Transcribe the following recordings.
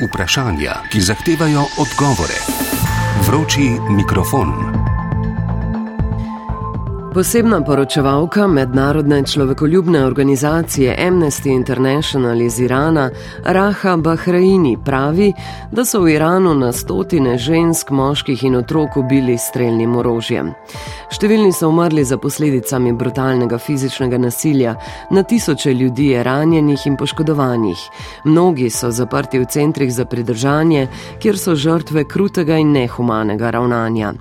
Vprašanja, ki zahtevajo odgovore. Vroči mikrofon. Posebna poročevalka mednarodne človekoljubne organizacije Amnesty International iz Irana, Raha Bahraini, pravi, da so v Iranu na stotine žensk, moških in otrok ubili streljnim orožjem. Številni so umrli za posledicami brutalnega fizičnega nasilja, na tisoče ljudi je ranjenih in poškodovanih. Mnogi so zaprti v centrih za pridržanje, kjer so žrtve krutega in nehumanega ravnanja.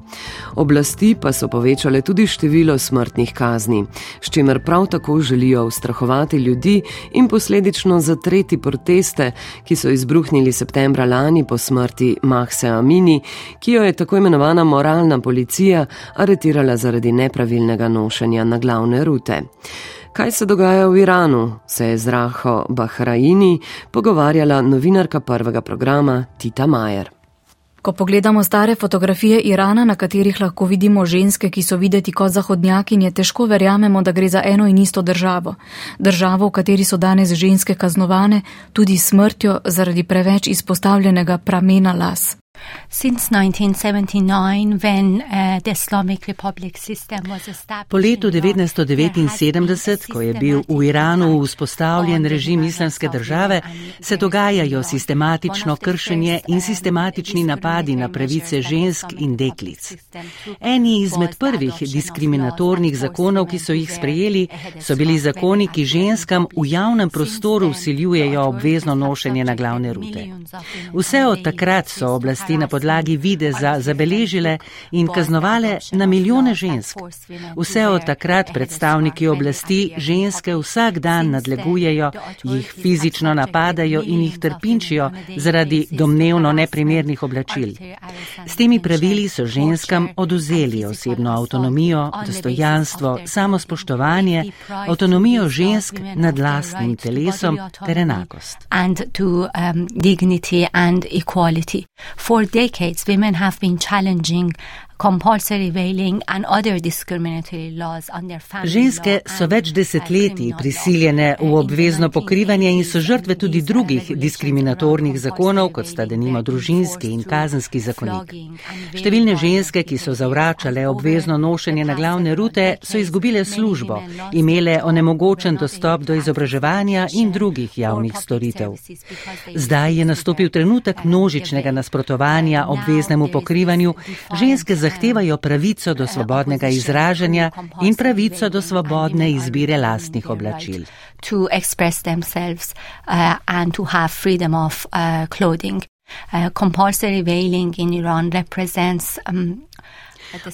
Oblasti pa so povečale tudi število smrtnih kazni, s čimer prav tako želijo ustrahovati ljudi in posledično zatreti proteste, ki so izbruhnili septembra lani po smrti Mahse Amini, ki jo je tako imenovana moralna policija aretirala zaradi nepravilnega nošenja na glavne rute. Kaj se dogaja v Iranu, se je z Raho Bahraini pogovarjala novinarka prvega programa Tita Majer. Ko pogledamo stare fotografije Irana, na katerih lahko vidimo ženske, ki so videti kot zahodnjakinje, težko verjamemo, da gre za eno in isto državo. Državo, v kateri so danes ženske kaznovane tudi smrtjo zaradi preveč izpostavljenega pramena las. Po letu 1979, ko je bil v Iranu vzpostavljen režim islamske države, se dogajajo sistematično kršenje in sistematični napadi na pravice žensk in deklic. Eni izmed prvih diskriminatornih zakonov, ki so jih sprejeli, so bili zakoni, ki ženskam v javnem prostoru usiljujejo obvezno nošenje na glavne rute. Vse od takrat so oblasti oblasti na podlagi videza zabeležile in kaznovale na milijone žensk. Vse od takrat predstavniki oblasti ženske vsak dan nadlegujejo, jih fizično napadajo in jih trpinčijo zaradi domnevno neprimernih oblačil. S temi pravili so ženskam oduzeli osebno avtonomijo, dostojanstvo, samospoštovanje, avtonomijo žensk nad lastnim telesom ter enakost. And to, um, dignity and equality. For for decades, women have been challenging Ženske so več desetletij prisiljene v obvezno pokrivanje in so žrtve tudi drugih diskriminatornih zakonov, kot sta denimo družinski in kazenski zakonik. Številne ženske, ki so zavračale obvezno nošenje na glavne rute, so izgubile službo, imele onemogočen dostop do izobraževanja in drugih javnih storitev. Zdaj je nastopil trenutek množičnega nasprotovanja obveznemu pokrivanju. Ženske zahtevajo pravico do svobodnega izražanja in pravico do svobodne izbire lastnih oblačil. Uh, uh. Uh, compulsory veiling in Iran represents um,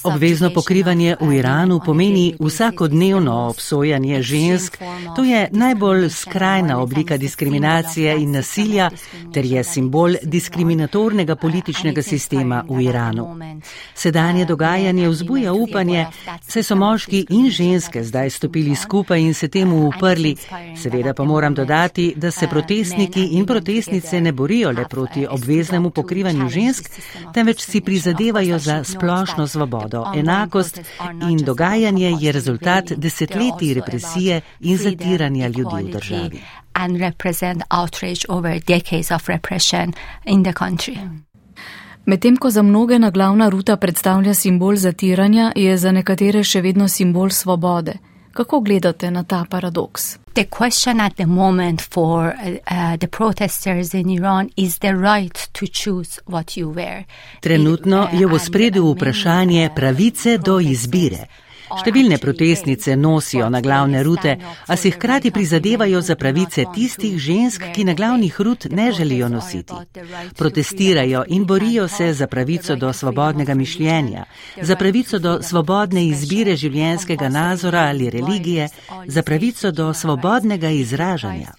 Obvezno pokrivanje v Iranu pomeni vsakodnevno obsojanje žensk. To je najbolj skrajna oblika diskriminacije in nasilja ter je simbol diskriminatornega političnega sistema v Iranu. Sedanje dogajanje vzbuja upanje, saj so moški in ženske zdaj stopili skupaj in se temu uprli. Seveda pa moram dodati, da se protestniki in protestnice ne borijo le proti obveznemu pokrivanju žensk, temveč si prizadevajo za splošno svobodo svobodo, enakost in dogajanje je rezultat desetletij represije in zatiranja ljudi v državi. Medtem ko za mnoge na glavna ruta predstavlja simbol zatiranja, je za nekatere še vedno simbol svobode. Kako gledate na ta paradoks? The question at the moment for uh, uh, the protesters in Iran is the right to choose what you wear. Trenutno je v spredju vprašanje pravice do izbire. Številne protestnice nosijo na glavne rute, a si hkrati prizadevajo za pravice tistih žensk, ki na glavnih rut ne želijo nositi. Protestirajo in borijo se za pravico do svobodnega mišljenja, za pravico do svobodne izbire življenjskega nazora ali religije, za pravico do svobodnega izražanja.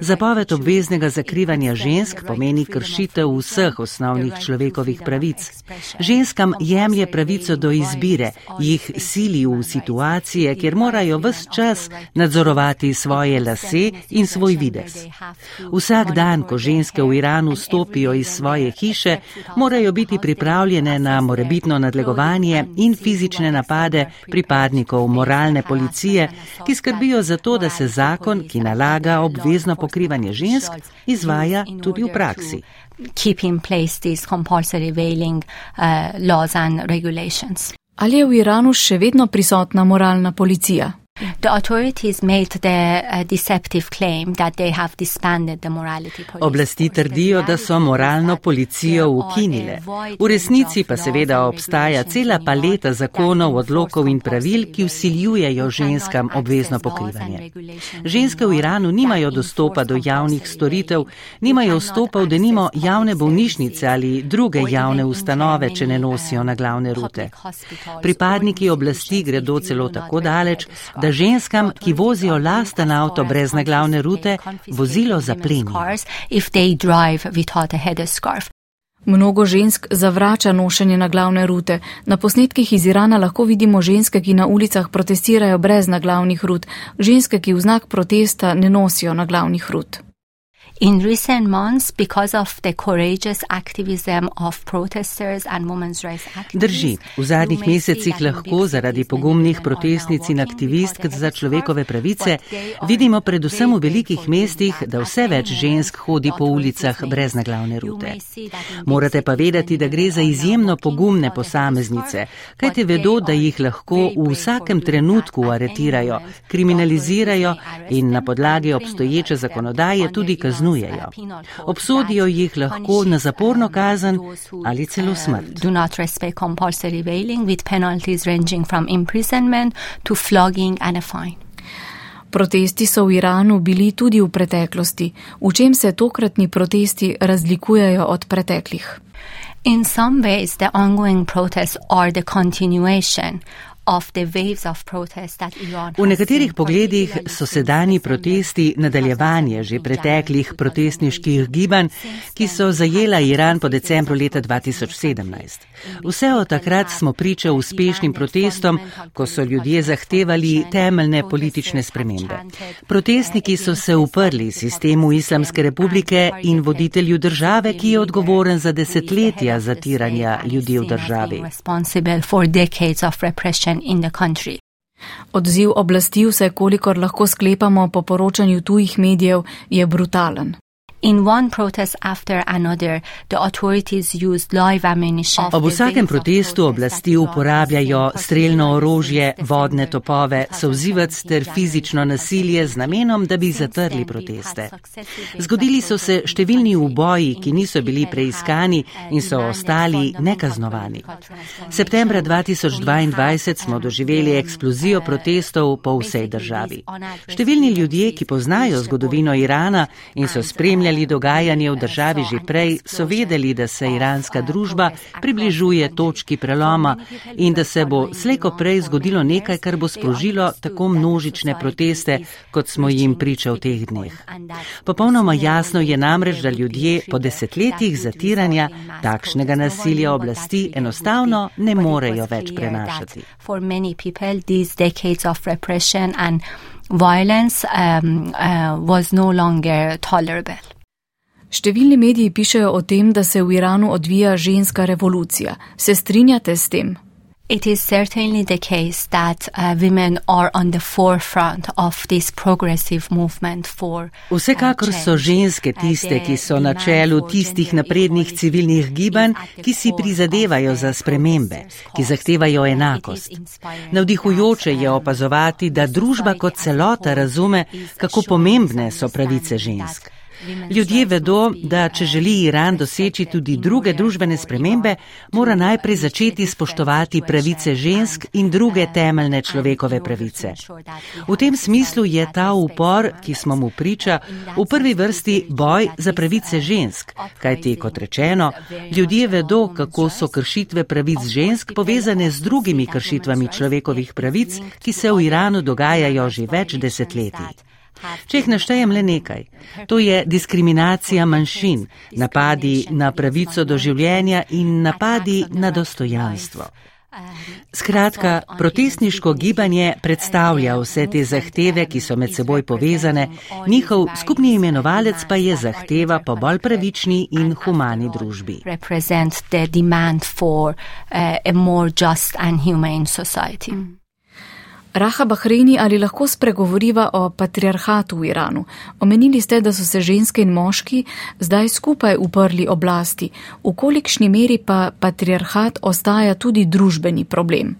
Zapoved obveznega zakrivanja žensk pomeni kršitev vseh osnovnih človekovih pravic. Ženskam jemlje pravico do izbire, jih sili silili v situacije, kjer morajo vse čas nadzorovati svoje lase in svoj vides. Vsak dan, ko ženske v Iranu stopijo iz svoje hiše, morajo biti pripravljene na morebitno nadlegovanje in fizične napade pripadnikov moralne policije, ki skrbijo za to, da se zakon, ki nalaga obvezno pokrivanje žensk, izvaja tudi v praksi. Keep in place these compulsory veiling uh, laws and regulations. Ali je v Iranu še vedno prisotna moralna policija? Oblasti trdijo, da so moralno policijo ukinile. V resnici pa seveda obstaja cela paleta zakonov, odlokov in pravil, ki usiljujejo ženskam obvezno pokrivanje. Ženske v Iranu nimajo dostopa do javnih storitev, nimajo vstopa v denimo javne bolnišnice ali druge javne ustanove, če ne nosijo na glavne rute. Pripadniki oblasti gredo celo tako daleč, da ženskam, ki vozijo lasten avto brez naglavne rute, vozilo zapleni. Mnogo žensk zavrača nošenje na glavne rute. Na posnetkih iz Irana lahko vidimo ženske, ki na ulicah protestirajo brez naglavnih rut, ženske, ki v znak protesta ne nosijo na glavnih rut. In recent months, because of the courageous activism of protesters and women's rights activists, Drži, v zadnjih mesecih lahko zaradi pogumnih protestnic in aktivistk za človekove pravice vidimo predvsem v velikih mestih, da vse več žensk hodi po ulicah brez naglavne rute. Morate pa vedeti, da gre za izjemno pogumne posameznice, kajte vedo, da jih lahko v vsakem trenutku aretirajo, kriminalizirajo in na podlagi obstoječe zakonodaje tudi kaznujejo kaznujejo. Obsodijo jih lahko na zaporno kazen ali celo smrt. Protesti so v Iranu bili tudi v preteklosti. V čem se tokratni protesti razlikujejo od preteklih? In some ways, the ongoing protests are the continuation V nekaterih pogledih so sedajni protesti nadaljevanje že preteklih protestniških gibanj, ki so zajela Iran po decembru leta 2017. Vse od takrat smo priča uspešnim protestom, ko so ljudje zahtevali temeljne politične spremembe. Protestniki so se uprli sistemu Islamske republike in voditelju države, ki je odgovoren za desetletja zatiranja ljudi v državi in the country. Odziv oblasti, vse kolikor lahko sklepamo po poročanju tujih medijev, je brutalen. Ob vsakem protestu oblasti uporabljajo streljno orožje, vodne topove, sovzivac ter fizično nasilje z namenom, da bi zatrli proteste. Zgodili so se številni uboji, ki niso bili preiskani in so ostali nekaznovani. Septembra 2022 smo doživeli eksplozijo protestov po vsej državi. Številni ljudje, ki poznajo zgodovino Irana in so spremljali spremljali dogajanje v državi že prej, so vedeli, da se iranska družba približuje točki preloma in da se bo slejko prej zgodilo nekaj, kar bo sprožilo tako množične proteste, kot smo jim priča v teh dneh. Popolnoma jasno je namreč, da ljudje po desetletjih zatiranja takšnega nasilja oblasti enostavno ne morejo več prenašati violence um, uh, was no longer tolerable. Številni mediji pišejo o tem, da se v Iranu odvija ženska revolucija. Se strinjate s tem? It is certainly the case that uh, women are on the forefront of this progressive movement for. Uh, Vsekakor so ženske tiste, ki so na čelu tistih naprednih civilnih gibanj, ki si prizadevajo za spremembe, ki zahtevajo enakost. Navdihujoče je opazovati, da družba kot celota razume, kako pomembne so pravice žensk. Ljudje vedo, da če želi Iran doseči tudi druge družbene spremembe, mora najprej začeti spoštovati pravice žensk in druge temeljne človekove pravice. V tem smislu je ta upor, ki smo mu priča, v prvi vrsti boj za pravice žensk, kajti, kot rečeno, ljudje vedo, kako so kršitve pravic žensk povezane z drugimi kršitvami človekovih pravic, ki se v Iranu dogajajo že več desetletij. Če jih naštejem le nekaj, to je diskriminacija manjšin, napadi na pravico do življenja in napadi na dostojanstvo. Skratka, protestniško gibanje predstavlja vse te zahteve, ki so med seboj povezane, njihov skupni imenovalec pa je zahteva po bolj pravični in humani družbi. Raha Bahreini, ali lahko spregovoriva o patriarhatu v Iranu? Omenili ste, da so se ženske in moški zdaj skupaj uprli oblasti. V kolikšni meri pa patriarhat ostaja tudi družbeni problem?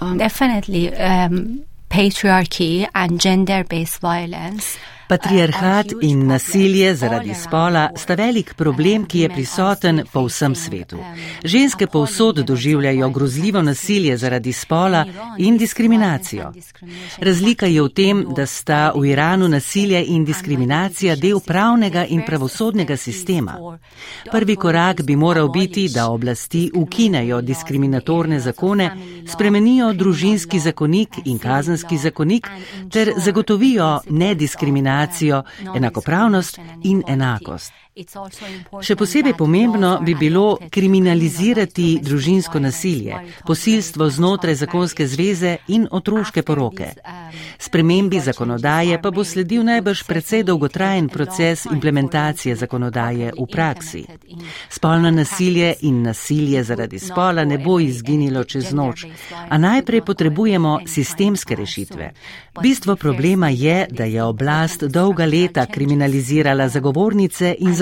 Um, definitely, um, patriarchy and gender-based violence. Patriarhat in nasilje zaradi spola sta velik problem, ki je prisoten po vsem svetu. Ženske povsod doživljajo grozljivo nasilje zaradi spola in diskriminacijo. Razlika je v tem, da sta v Iranu nasilje in diskriminacija del pravnega in pravosodnega sistema. Prvi korak bi moral biti, da oblasti ukinejo diskriminatorne zakone, spremenijo družinski zakonik in kazenski zakonik ter zagotovijo nediskriminacijo diskriminacijo, enakopravnost in enakost. Še posebej pomembno bi bilo kriminalizirati družinsko nasilje, posilstvo znotraj zakonske zveze in otroške poroke. Spremembi zakonodaje pa bo sledil najbrž precej dolgotrajen proces implementacije zakonodaje v praksi. Spolno nasilje in nasilje zaradi spola ne bo izginilo čez noč, a najprej potrebujemo sistemske rešitve. Bistvo problema je, da je oblast dolga leta kriminalizirala zagovornice in zagovornice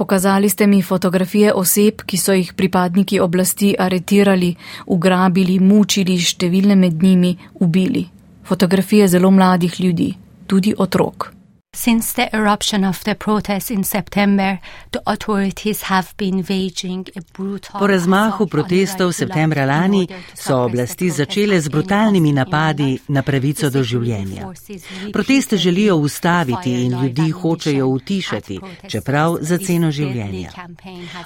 Pokazali ste mi fotografije oseb, ki so jih pripadniki oblasti aretirali, ugrabili, mučili, številne med njimi ubili. Fotografije zelo mladih ljudi, tudi otrok. Since the eruption of the protests in September, the authorities have been waging a brutal Po razmahu protestov septembra lani so oblasti začele z brutalnimi napadi na pravico do življenja. Proteste želijo ustaviti in ljudi hočejo utišati, čeprav za ceno življenja.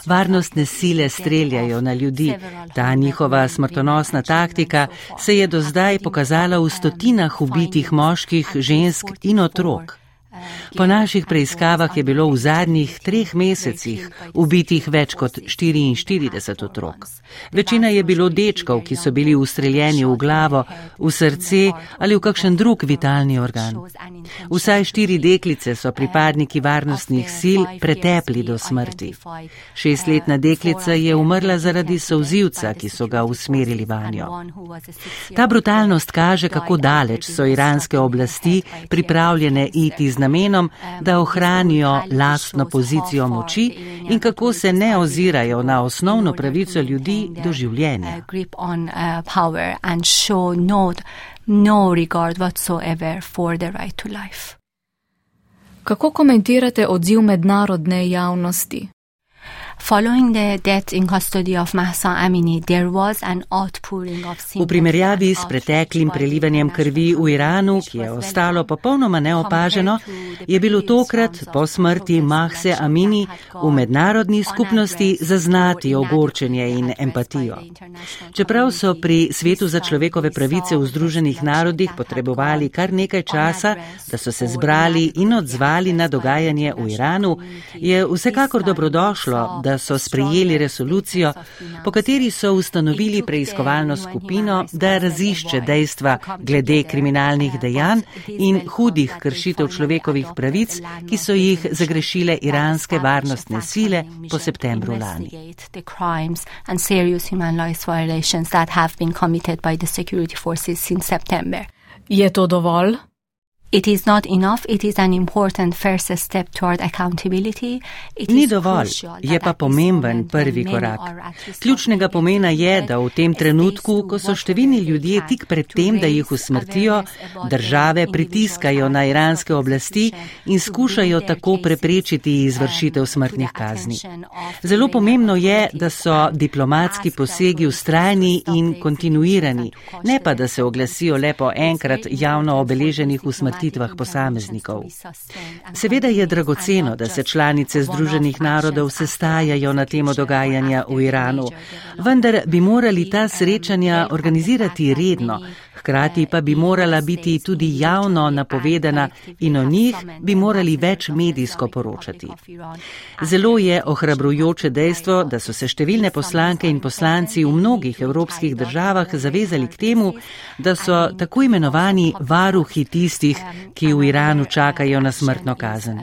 Varnostne sile streljajo na ljudi. Ta njihova smrtonosna taktika se je do zdaj pokazala v stotinah ubitih moških, žensk in otrok. Po naših preiskavah je bilo v zadnjih treh mesecih ubitih več kot 44 otrok. Večina je bilo dečkov, ki so bili ustreljeni v glavo, v srce ali v kakšen drug vitalni organ. Vsaj štiri deklice so pripadniki varnostnih sil pretepli do smrti. Šestletna deklica je umrla zaradi sozivca, ki so ga usmerili vanjo. Ta brutalnost kaže, kako daleč so iranske oblasti pripravljene iti z namenom, da ohranijo lastno pozicijo moči in kako se ne ozirajo na osnovno pravico ljudi do življenja. No regard whatsoever for the right to life. Kako komentirate odziv mednarodne javnosti? V primerjavi s preteklim prelivanjem krvi v Iranu, ki je ostalo popolnoma neopaženo, je bilo tokrat po smrti Mahse Amini v mednarodni skupnosti zaznati ogorčenje in empatijo. Čeprav so pri Svetu za človekove pravice v Združenih narodih potrebovali kar nekaj časa, da so se zbrali in odzvali na dogajanje v Iranu, je vsekakor dobrodošlo, da so sprejeli resolucijo, po kateri so ustanovili preiskovalno skupino, da razišče dejstva glede kriminalnih dejanj in hudih kršitev človekovih pravic, ki so jih zagrešile iranske varnostne sile po septembru lani. Je to dovolj? It is not enough, it is an important first step toward accountability. It Ni dovolj, je pa pomemben prvi korak. Ključnega pomena je, da v tem trenutku, ko so številni ljudje tik pred tem, da jih usmrtijo, države pritiskajo na iranske oblasti in skušajo tako preprečiti izvršitev smrtnih kazni. Zelo pomembno je, da so diplomatski posegi ustrajni in kontinuirani, ne pa da se oglasijo le po enkrat javno obeleženih usmrtitev usmrtitvah posameznikov. Seveda je dragoceno, da se članice Združenih narodov sestajajo na temo dogajanja v Iranu, vendar bi morali ta srečanja organizirati redno, hkrati pa bi morala biti tudi javno napovedana in o njih bi morali več medijsko poročati. Zelo je ohrabrujoče dejstvo, da so se številne poslanke in poslanci v mnogih evropskih državah zavezali k temu, da so tako imenovani varuhi tistih, ki v Iranu čakajo na smrtno kazen.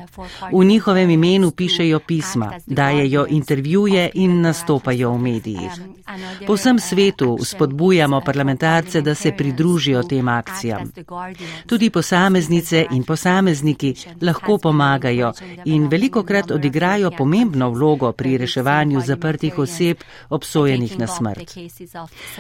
V njihovem imenu pišejo pisma, dajejo intervjuje in nastopajo v medijih. Po vsem svetu spodbujamo parlamentarce, da se pridružijo tem akcijam. Tudi posameznice in posamezniki lahko pomagajo in veliko krat odigrajo pomembno vlogo pri reševanju zaprtih oseb obsojenih na smrt.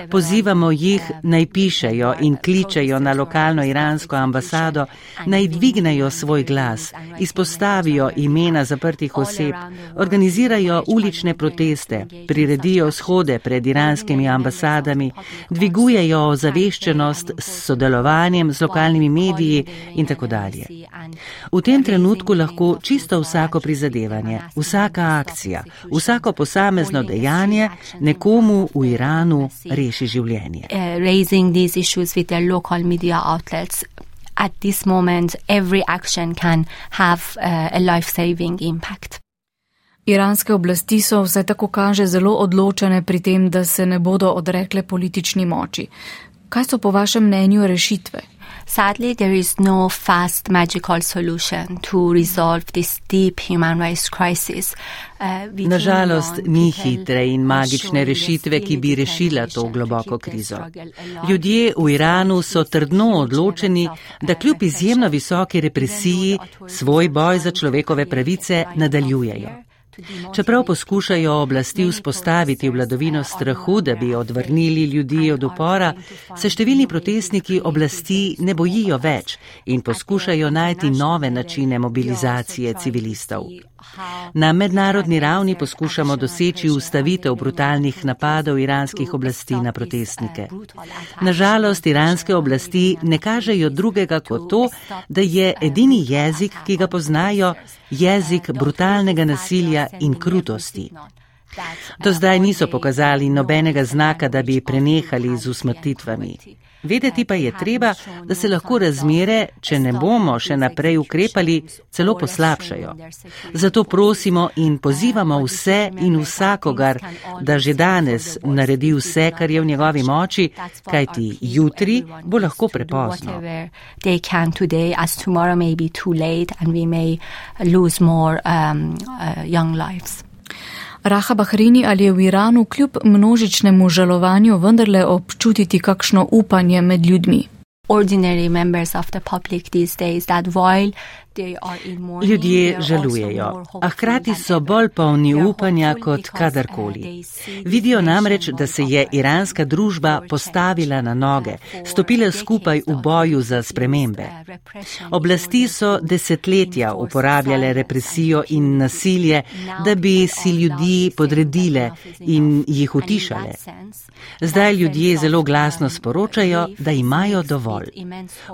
Pozivamo jih naj pišejo in kličejo na lokalno iransko ambasado, naj dvignejo svoj glas, izpostavijo imena zaprtih oseb, organizirajo ulične proteste, priredijo shode pred iranskimi ambasadami, dvigujejo ozaveščenost s sodelovanjem z lokalnimi mediji in tako dalje. V tem trenutku lahko čisto vsako prizadevanje, vsaka akcija, vsako posamezno dejanje nekomu v Iranu reši življenje. At this moment, every action can have uh, a life saving impact. Iranske oblasti so vse tako kaže zelo odločene pri tem, da se ne bodo odrekle politični moči. Kaj so po vašem mnenju rešitve? Sadly, there is no fast magical solution to resolve this deep human rights crisis. Uh, Nažalost, ni hitre in magične rešitve, ki bi rešila to globoko krizo. Ljudje v Iranu so trdno odločeni, da kljub izjemno visoki represiji svoj boj za človekove pravice nadaljujejo. Čeprav poskušajo oblasti vzpostaviti vladovino strahu, da bi odvrnili ljudi od upora, se številni protestniki oblasti ne bojijo več in poskušajo najti nove načine mobilizacije civilistov. Na mednarodni ravni poskušamo doseči ustavitev brutalnih napadov iranskih oblasti na protestnike. Nažalost, iranske oblasti ne kažejo drugega kot to, da je edini jezik, ki ga poznajo, jezik brutalnega nasilja in krutosti. Do zdaj niso pokazali nobenega znaka, da bi prenehali z usmrtitvami. Vedeti pa je treba, da se lahko razmere, če ne bomo še naprej ukrepali, celo poslabšajo. Zato prosimo in pozivamo vse in vsakogar, da že danes naredi vse, kar je v njegovi moči, kajti jutri bo lahko prepozno. Um, uh, Raha Bahrini ali je v Iranu kljub množičnemu žalovanju vendarle občutiti kakšno upanje med ljudmi? Ordinary members of the public these days that while Ljudje žalujejo, a hkrati so bolj polni upanja kot kadarkoli. Vidijo namreč, da se je iranska družba postavila na noge, stopila skupaj v boju za spremembe. Oblasti so desetletja uporabljale represijo in nasilje, da bi si ljudi podredile in jih utišale. Zdaj ljudje zelo glasno sporočajo, da imajo dovolj.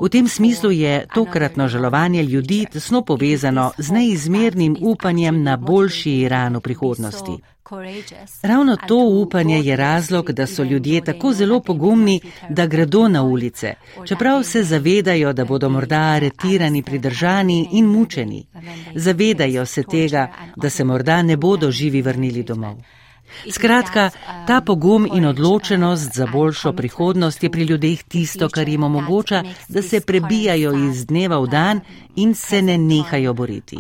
V tem smislu je tokratno žalovanje ljudi tesno povezano z neizmernim upanjem na boljši Iran v prihodnosti. Ravno to upanje je razlog, da so ljudje tako zelo pogumni, da gredo na ulice, čeprav se zavedajo, da bodo morda aretirani, pridržani in mučeni. Zavedajo se tega, da se morda ne bodo živi vrnili domov. Skratka, ta pogum in odločenost za boljšo prihodnost je pri ljudeh tisto, kar jim omogoča, da se prebijajo iz dneva v dan in se ne nehajo boriti.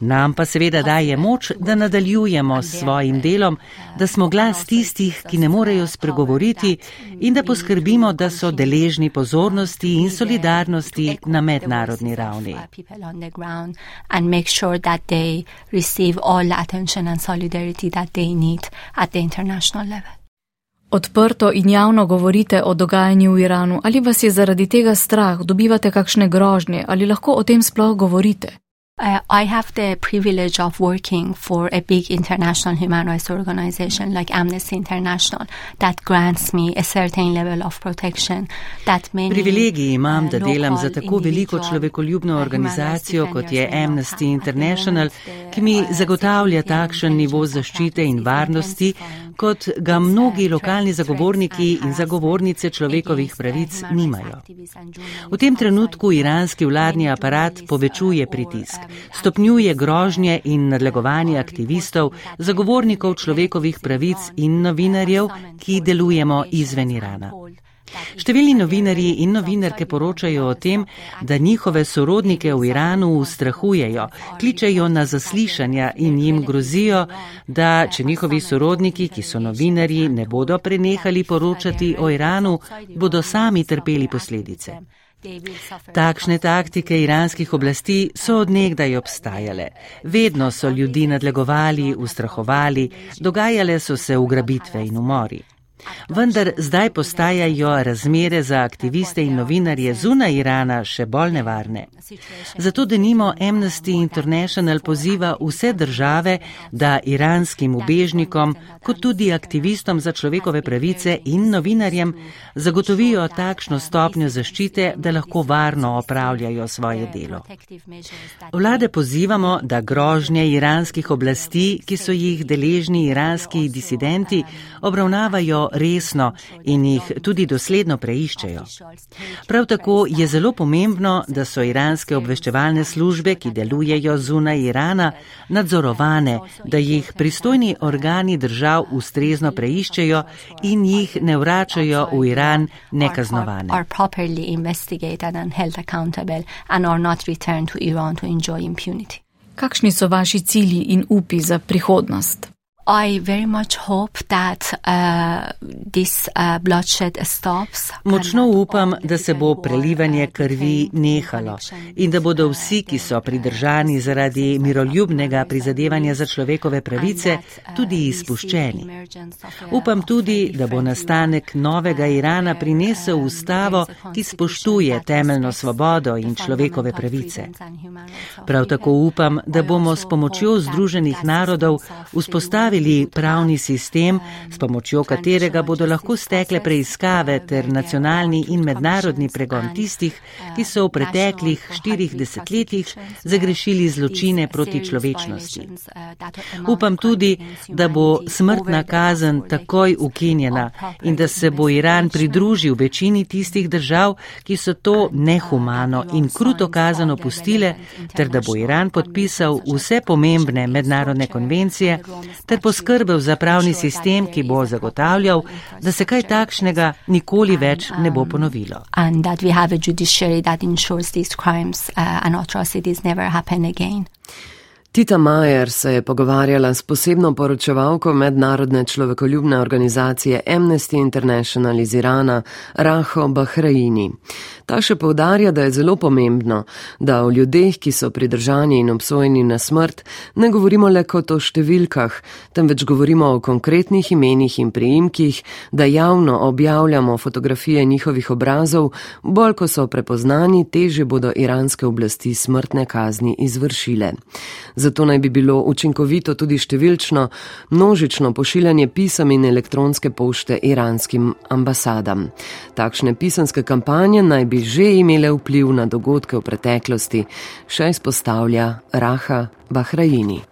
Nam pa seveda daje moč, da nadaljujemo s svojim delom, da smo glas tistih, ki ne morejo spregovoriti in da poskrbimo, da so deležni pozornosti in solidarnosti na mednarodni ravni. Odprto in javno govorite o dogajanju v Iranu. Ali vas je zaradi tega strah, dobivate kakšne grožnje ali lahko o tem sploh govorite? Uh, I have the privilege of working for a big international human rights organization like Amnesty International that grants me a certain level of protection that many Privilegij imam, da uh, delam za tako veliko človekoljubno uh, organizacijo, kot je Amnesty. International, moment, ki mi uh, zagotavlja takšen nivo zaščite in varnosti, kot ga uh, mnogi lokalni zagovorniki in zagovornice človekovih uh, pravic nimajo. V tem trenutku Iran. iranski vladni aparat povečuje uh, pritisk, stopnjuje grožnje in nadlegovanje aktivistov, zagovornikov človekovih pravic in novinarjev, ki delujemo izven Irana. Številni novinarji in novinarke poročajo o tem, da njihove sorodnike v Iranu ustrahujejo, kličejo na zaslišanja in jim grozijo, da če njihovi sorodniki, ki so novinarji, ne bodo prenehali poročati o Iranu, bodo sami trpeli posledice. Takšne taktike iranskih oblasti so odnegdaj obstajale. Vedno so ljudi nadlegovali, ustrahovali, dogajale so se ugrabitve in umori. Vendar zdaj postajajo razmere za aktiviste in novinarje zunaj Irana še bolj nevarne. Zato denimo Amnesty International poziva vse države, da iranskim ubežnikom, kot tudi aktivistom za človekove pravice in novinarjem zagotovijo takšno stopnjo zaščite, da lahko varno opravljajo svoje delo. Vlade pozivamo, da grožnje iranskih oblasti, ki so jih deležni iranski disidenti, obravnavajo resno in jih tudi dosledno preiščejo. Prav tako je zelo pomembno, da so iranske obveščevalne službe, ki delujejo zunaj Irana, nadzorovane, da jih pristojni organi držav ustrezno preiščejo in jih ne vračajo v Iran nekaznovane. Kakšni so vaši cilji in upi za prihodnost? I very much hope that uh, this uh, bloodshed stops. Močno upam, da se bo prelivanje krvi nehalo in da bodo vsi, ki so pridržani zaradi miroljubnega prizadevanja za človekove pravice, tudi izpuščeni. Upam tudi, da bo nastanek novega Irana prinesel ustavo, ki spoštuje temeljno svobodo in človekove pravice. Prav tako upam, da bomo s pomočjo Združenih narodov vzpostavili pravni sistem, s pomočjo katerega bodo lahko stekle preiskave ter nacionalni in mednarodni pregon tistih, ki so v preteklih štirih desetletjih zagrešili zločine proti človečnosti. Upam tudi, da bo smrtna kazen takoj ukinjena in da se bo Iran pridružil večini tistih držav, ki so to nehumano in kruto kazen opustile, ter da bo Iran podpisal vse pomembne mednarodne konvencije ter poskrbel za pravni sistem, ki bo zagotavljal, da se kaj takšnega nikoli več ne bo ponovilo. Judiciary that ensures these crimes uh, and atrocities never happen again. Tita Majer se je pogovarjala s posebno poročevalko mednarodne človekoljubne organizacije Amnesty International iz Irana, Raho Bahraini. Ta še povdarja, da je zelo pomembno, da o ljudeh, ki so pridržani in obsojeni na smrt, ne govorimo le kot o številkah, temveč govorimo o konkretnih imenih in priimkih, da javno objavljamo fotografije njihovih obrazov, bolj ko so prepoznani, teže bodo iranske oblasti smrtne kazni izvršile. Zato naj bi bilo učinkovito tudi številčno, množično pošiljanje pisem in elektronske pošte iranskim ambasadam. Takšne pisanske kampanje naj bi že imele vpliv na dogodke v preteklosti, še izpostavlja Raha Bahraini.